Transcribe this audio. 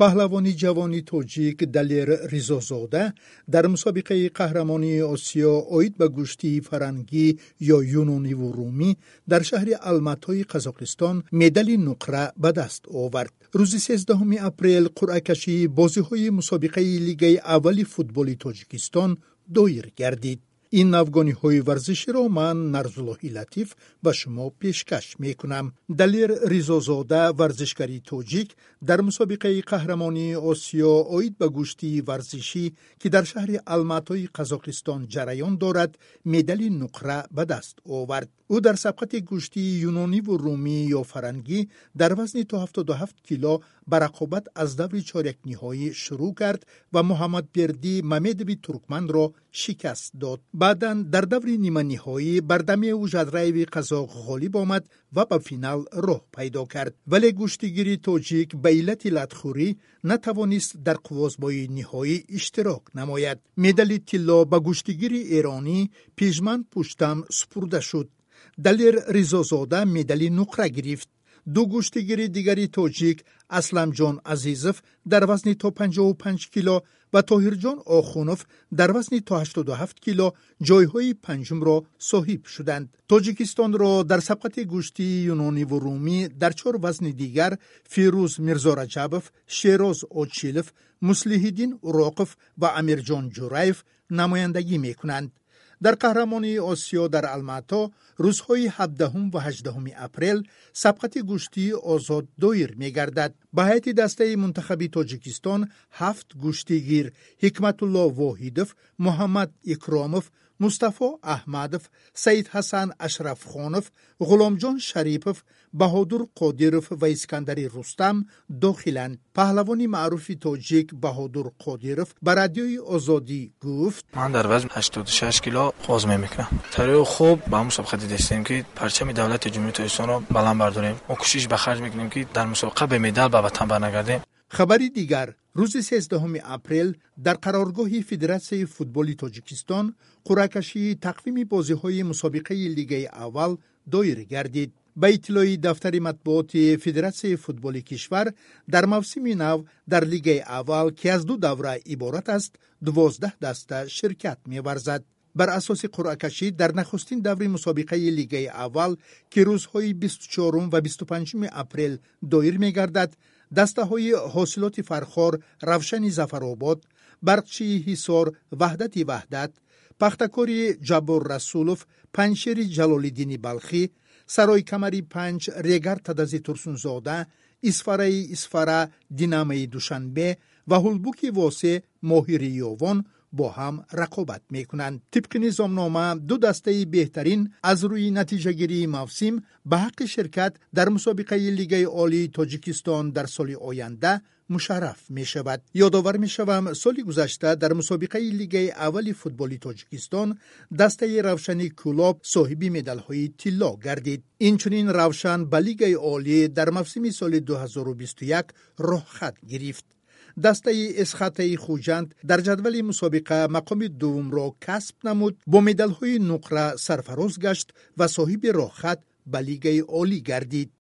паҳлавони ҷавони тоҷик далер ризозода дар мусобиқаи қаҳрамонии осиё оид ба гӯштии фарангӣ ё юнониву румӣ дар шаҳри алматои қазоқистон медали нуқра ба даст овард. Рӯзи сездаҳуми апрел қуръакашии бозиҳои мусобиқаи лигаи аввали футболи тоҷикистон доир гардид ин навгониҳои варзиширо ман нарзуллоҳи латиф ба шумо пешкаш мекунам далер ризозода варзишгари тоҷик дар мусобиқаи қаҳрамонии осиё оид ба гӯштии варзишӣ ки дар шаҳри алматои қазоқистон ҷараён дорад медали нуқра ба даст овард ӯ дар сабқати гӯштии юнониву румӣ ё фарангӣ дар вазни то 77 кило ба рақобат аз даври чорякниҳоӣ шурӯъ кард ва муҳаммадбердӣ мамедови туркманро шикаст дод баъдан дар даври ниманиҳоӣ бардамиеву жадраеви қазоқ ғолиб омад ва ба финал роҳ пайдо кард. Вале гӯштигири тоҷик ба иллати латхӯрӣ натавонист дар қуввозбои ниҳоӣ иштирок намояд. Медали тилло ба гӯштигири эронӣ пижман пуштам супурда шуд. Далер ризозода медали нуқра гирифт ду гӯштигири дигари тоҷик асламҷон азизов дар вазни то 55 кило ва тоҳирҷон охунов дар вазни то 87 кило ҷойҳои панҷумро соҳиб шуданд. тоҷикистонро дар сабқати гӯштии юнониву румӣ дар чор вазни дигар фирӯз мирзораҷабов шероз очилов муслиҳиддин уроқов ва амирҷон ҷураев намояндагӣ мекунанд дар қаҳрамонии осиё дар алмато рӯзҳои 17 ва 18 апрел сабқати гӯштии озод доир мегардад. Ба ҳайати дастаи мунтахаби тоҷикистон ҳафт гӯштигир ҳикматулло воҳидов муҳаммад икромов Mustafa احمدوف، سید Hasan Ashrafxonov, G'ulomjon Sharipov, Bahodur Qodirov و اسکندری رستم داخلا پهلوان معروف توجیک بهادر قادیروف به رادیوی آزادی گفت من در وزن 86 کیلو قاز می‌کنم طریق خوب به همون مسابقه داشتیم که پرچم دولت جمهوری اسلامی را بلند برداریم. ما کوشش به خرج می‌کنیم که در مسابقه به مدال به وطن برنگردیم. Хабари дигар рӯзи сездаҳуми апрел дар қароргоҳи федератсияи футболи тоҷикистон қуръакашии тақвими бозиҳои мусобиқаи лигаи аввал доир гардид. Ба иттилои дафтари матбуоти федератсияи футболи кишвар дар мавсими нав дар лигаи аввал ки аз ду давра иборат аст дувоздаҳ даста ширкат меварзад. Бар асоси қуръакашӣ дар нахустин даври мусобиқаи лигаи аввал ки рӯзҳои 24 ва 25 апрел доир мегардад дастаҳои ҳосилоти фархор равшани зафаробод барқчии ҳисор ваҳдати ваҳдат пахтакори ҷаббор расулов панҷшери ҷалолиддини балхӣ саройкамари панҷ регар тадази турсунзода исфараи исфара динамаи душанбе ва ҳулбуки восе моҳири ёвон бо ҳам рақобат мекунанд тибқи низомнома ду дастаи беҳтарин аз рӯи натиҷагирии мавсим ба ҳаққи ширкат дар мусобиқаи лигаи олии тоҷикистон дар соли оянда мушарраф мешавад ёдовар мешавам соли гузашта дар мусобиқаи лигаи аввали футболи тоҷикистон дастаи равшани кӯлоб соҳиби медалҳои тилло гардид инчунин равшан ба лигаи олӣ дар мавсими соли 2021 роҳхат гирифт дастаи эсхатаи хуҷанд дар ҷадвали мусобиқа мақоми дуввумро касб намуд бо медалҳои нуқра сарфароз гашт ва соҳиби роҳхат ба лигаи олӣ гардид